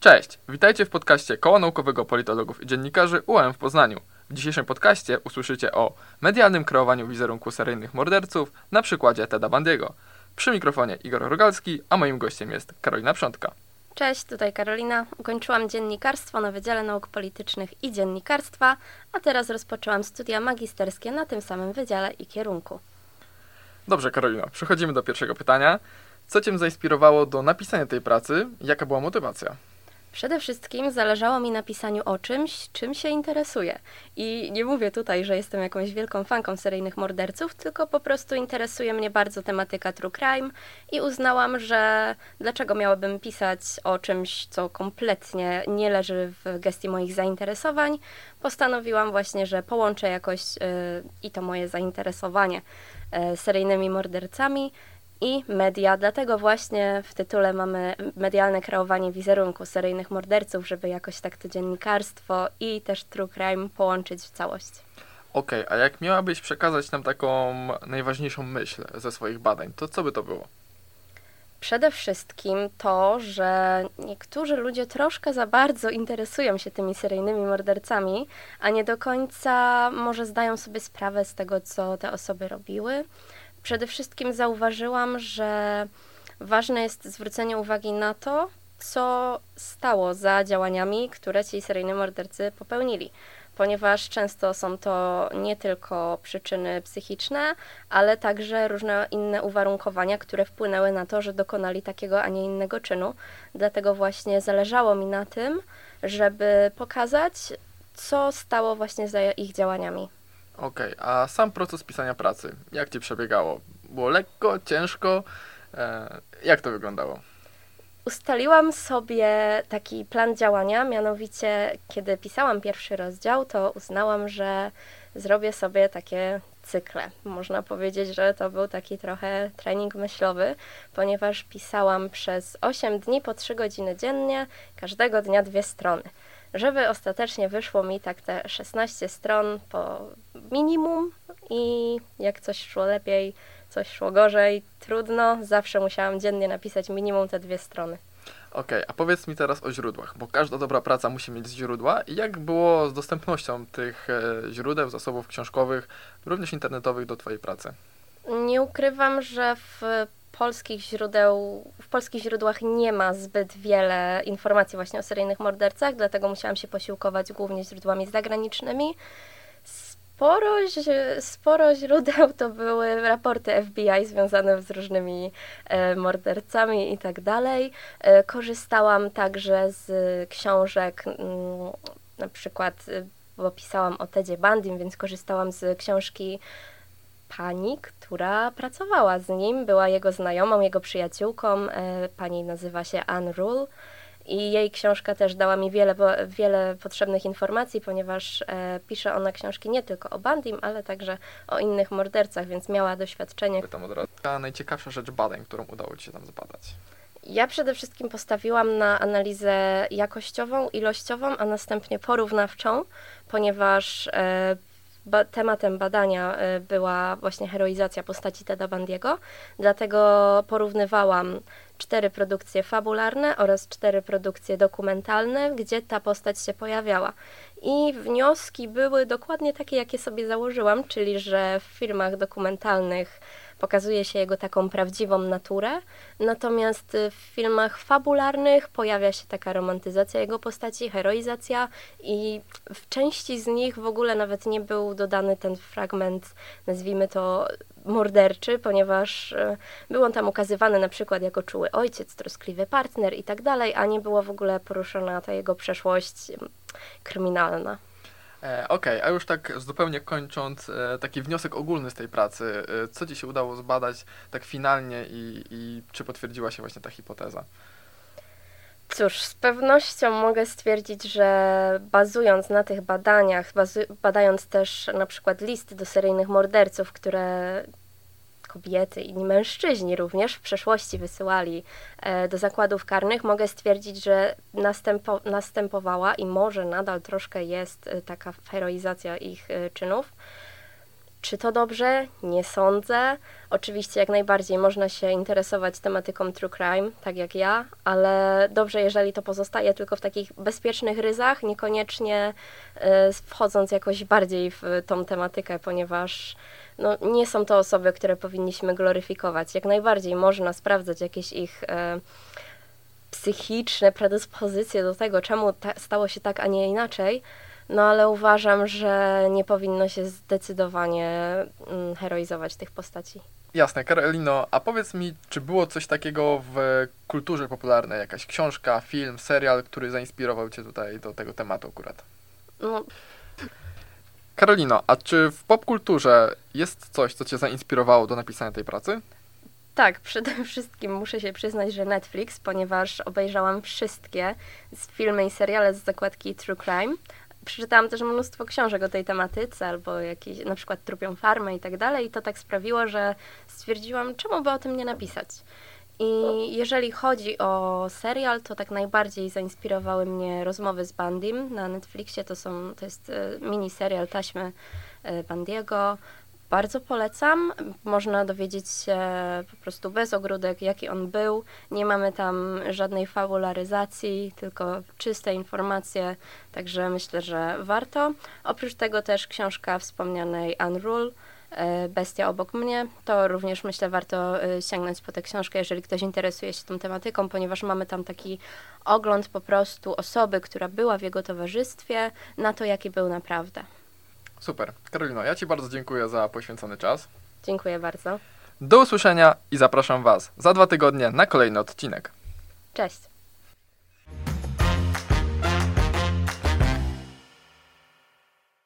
Cześć, witajcie w podcaście Koła Naukowego Politologów i Dziennikarzy UM w Poznaniu. W dzisiejszym podcaście usłyszycie o medialnym kreowaniu wizerunku seryjnych morderców na przykładzie Teda Bandiego. Przy mikrofonie Igor Rogalski, a moim gościem jest Karolina Przątka. Cześć, tutaj Karolina. Ukończyłam dziennikarstwo na Wydziale Nauk Politycznych i Dziennikarstwa, a teraz rozpoczęłam studia magisterskie na tym samym wydziale i kierunku. Dobrze, Karolina, przechodzimy do pierwszego pytania. Co Cię zainspirowało do napisania tej pracy? Jaka była motywacja? Przede wszystkim zależało mi na pisaniu o czymś, czym się interesuję. I nie mówię tutaj, że jestem jakąś wielką fanką seryjnych morderców, tylko po prostu interesuje mnie bardzo tematyka true crime i uznałam, że dlaczego miałabym pisać o czymś, co kompletnie nie leży w gestii moich zainteresowań. Postanowiłam właśnie, że połączę jakoś yy, i to moje zainteresowanie yy, seryjnymi mordercami i media. Dlatego właśnie w tytule mamy medialne kreowanie wizerunku seryjnych morderców, żeby jakoś tak to dziennikarstwo i też true crime połączyć w całość. Okej, okay, a jak miałabyś przekazać nam taką najważniejszą myśl ze swoich badań, to co by to było? Przede wszystkim to, że niektórzy ludzie troszkę za bardzo interesują się tymi seryjnymi mordercami, a nie do końca może zdają sobie sprawę z tego, co te osoby robiły Przede wszystkim zauważyłam, że ważne jest zwrócenie uwagi na to, co stało za działaniami, które ci seryjni mordercy popełnili. Ponieważ często są to nie tylko przyczyny psychiczne, ale także różne inne uwarunkowania, które wpłynęły na to, że dokonali takiego, a nie innego czynu. Dlatego właśnie zależało mi na tym, żeby pokazać, co stało właśnie za ich działaniami. Okej, okay, a sam proces pisania pracy, jak ci przebiegało? Było lekko, ciężko? E, jak to wyglądało? Ustaliłam sobie taki plan działania, mianowicie kiedy pisałam pierwszy rozdział, to uznałam, że zrobię sobie takie cykle. Można powiedzieć, że to był taki trochę trening myślowy, ponieważ pisałam przez 8 dni po 3 godziny dziennie, każdego dnia dwie strony żeby ostatecznie wyszło mi tak te 16 stron po minimum i jak coś szło lepiej, coś szło gorzej, trudno, zawsze musiałam dziennie napisać minimum te dwie strony. Okej, okay, a powiedz mi teraz o źródłach, bo każda dobra praca musi mieć źródła. I jak było z dostępnością tych e, źródeł, zasobów książkowych, również internetowych do Twojej pracy? Nie ukrywam, że w polskich źródeł, w polskich źródłach nie ma zbyt wiele informacji właśnie o seryjnych mordercach, dlatego musiałam się posiłkować głównie źródłami zagranicznymi. Sporo, sporo źródeł to były raporty FBI związane z różnymi e, mordercami i tak dalej. E, korzystałam także z książek, mm, na przykład, e, bo pisałam o Tedzie Bandim, więc korzystałam z książki pani, która pracowała z nim, była jego znajomą, jego przyjaciółką. E, pani nazywa się Anne Rule. I jej książka też dała mi wiele, wiele potrzebnych informacji, ponieważ e, pisze ona książki nie tylko o Bandim, ale także o innych mordercach, więc miała doświadczenie. Pytam od razu. A najciekawsza rzecz badań, którą udało Ci się tam zbadać? Ja przede wszystkim postawiłam na analizę jakościową, ilościową, a następnie porównawczą, ponieważ e, ba tematem badania y, była właśnie heroizacja postaci Teda Bandiego, dlatego porównywałam cztery produkcje fabularne oraz cztery produkcje dokumentalne, gdzie ta postać się pojawiała. I wnioski były dokładnie takie, jakie sobie założyłam, czyli że w filmach dokumentalnych pokazuje się jego taką prawdziwą naturę, natomiast w filmach fabularnych pojawia się taka romantyzacja jego postaci, heroizacja i w części z nich w ogóle nawet nie był dodany ten fragment, nazwijmy to morderczy, ponieważ e, był on tam ukazywany na przykład jako czuły ojciec, troskliwy partner i tak dalej, a nie była w ogóle poruszona ta jego przeszłość kryminalna. E, Okej, okay, a już tak zupełnie kończąc, e, taki wniosek ogólny z tej pracy. E, co Ci się udało zbadać tak finalnie i, i czy potwierdziła się właśnie ta hipoteza? Cóż, z pewnością mogę stwierdzić, że bazując na tych badaniach, badając też na przykład listy do seryjnych morderców, które kobiety, inni mężczyźni również w przeszłości wysyłali e, do zakładów karnych, mogę stwierdzić, że następo, następowała i może nadal troszkę jest e, taka heroizacja ich e, czynów. Czy to dobrze? Nie sądzę. Oczywiście jak najbardziej można się interesować tematyką true crime, tak jak ja, ale dobrze, jeżeli to pozostaje tylko w takich bezpiecznych ryzach, niekoniecznie e, wchodząc jakoś bardziej w tą tematykę, ponieważ no, nie są to osoby, które powinniśmy gloryfikować. Jak najbardziej można sprawdzać jakieś ich e, psychiczne predyspozycje do tego, czemu ta, stało się tak, a nie inaczej, no ale uważam, że nie powinno się zdecydowanie mm, heroizować tych postaci. Jasne, Karolino, a powiedz mi, czy było coś takiego w kulturze popularnej, jakaś książka, film, serial, który zainspirował Cię tutaj do tego tematu akurat? No, Karolino, a czy w popkulturze jest coś, co Cię zainspirowało do napisania tej pracy? tak, przede wszystkim muszę się przyznać, że Netflix, ponieważ obejrzałam wszystkie filmy i seriale z zakładki True Crime. Przeczytałam też mnóstwo książek o tej tematyce, albo jakieś, na przykład Trupią Farmę i tak dalej, i to tak sprawiło, że stwierdziłam, czemu by o tym nie napisać. I jeżeli chodzi o serial, to tak najbardziej zainspirowały mnie rozmowy z Bandim na Netflixie. To, są, to jest e, mini serial taśmy e, Bandiego. Bardzo polecam. Można dowiedzieć się po prostu bez ogródek, jaki on był. Nie mamy tam żadnej fabularyzacji, tylko czyste informacje, także myślę, że warto. Oprócz tego też książka wspomnianej Unrule, e, Bestia obok mnie. To również myślę warto e, sięgnąć po tę książkę, jeżeli ktoś interesuje się tą tematyką, ponieważ mamy tam taki ogląd po prostu osoby, która była w jego towarzystwie, na to, jaki był naprawdę. Super. Karolino, ja Ci bardzo dziękuję za poświęcony czas. Dziękuję bardzo. Do usłyszenia i zapraszam Was za dwa tygodnie na kolejny odcinek. Cześć.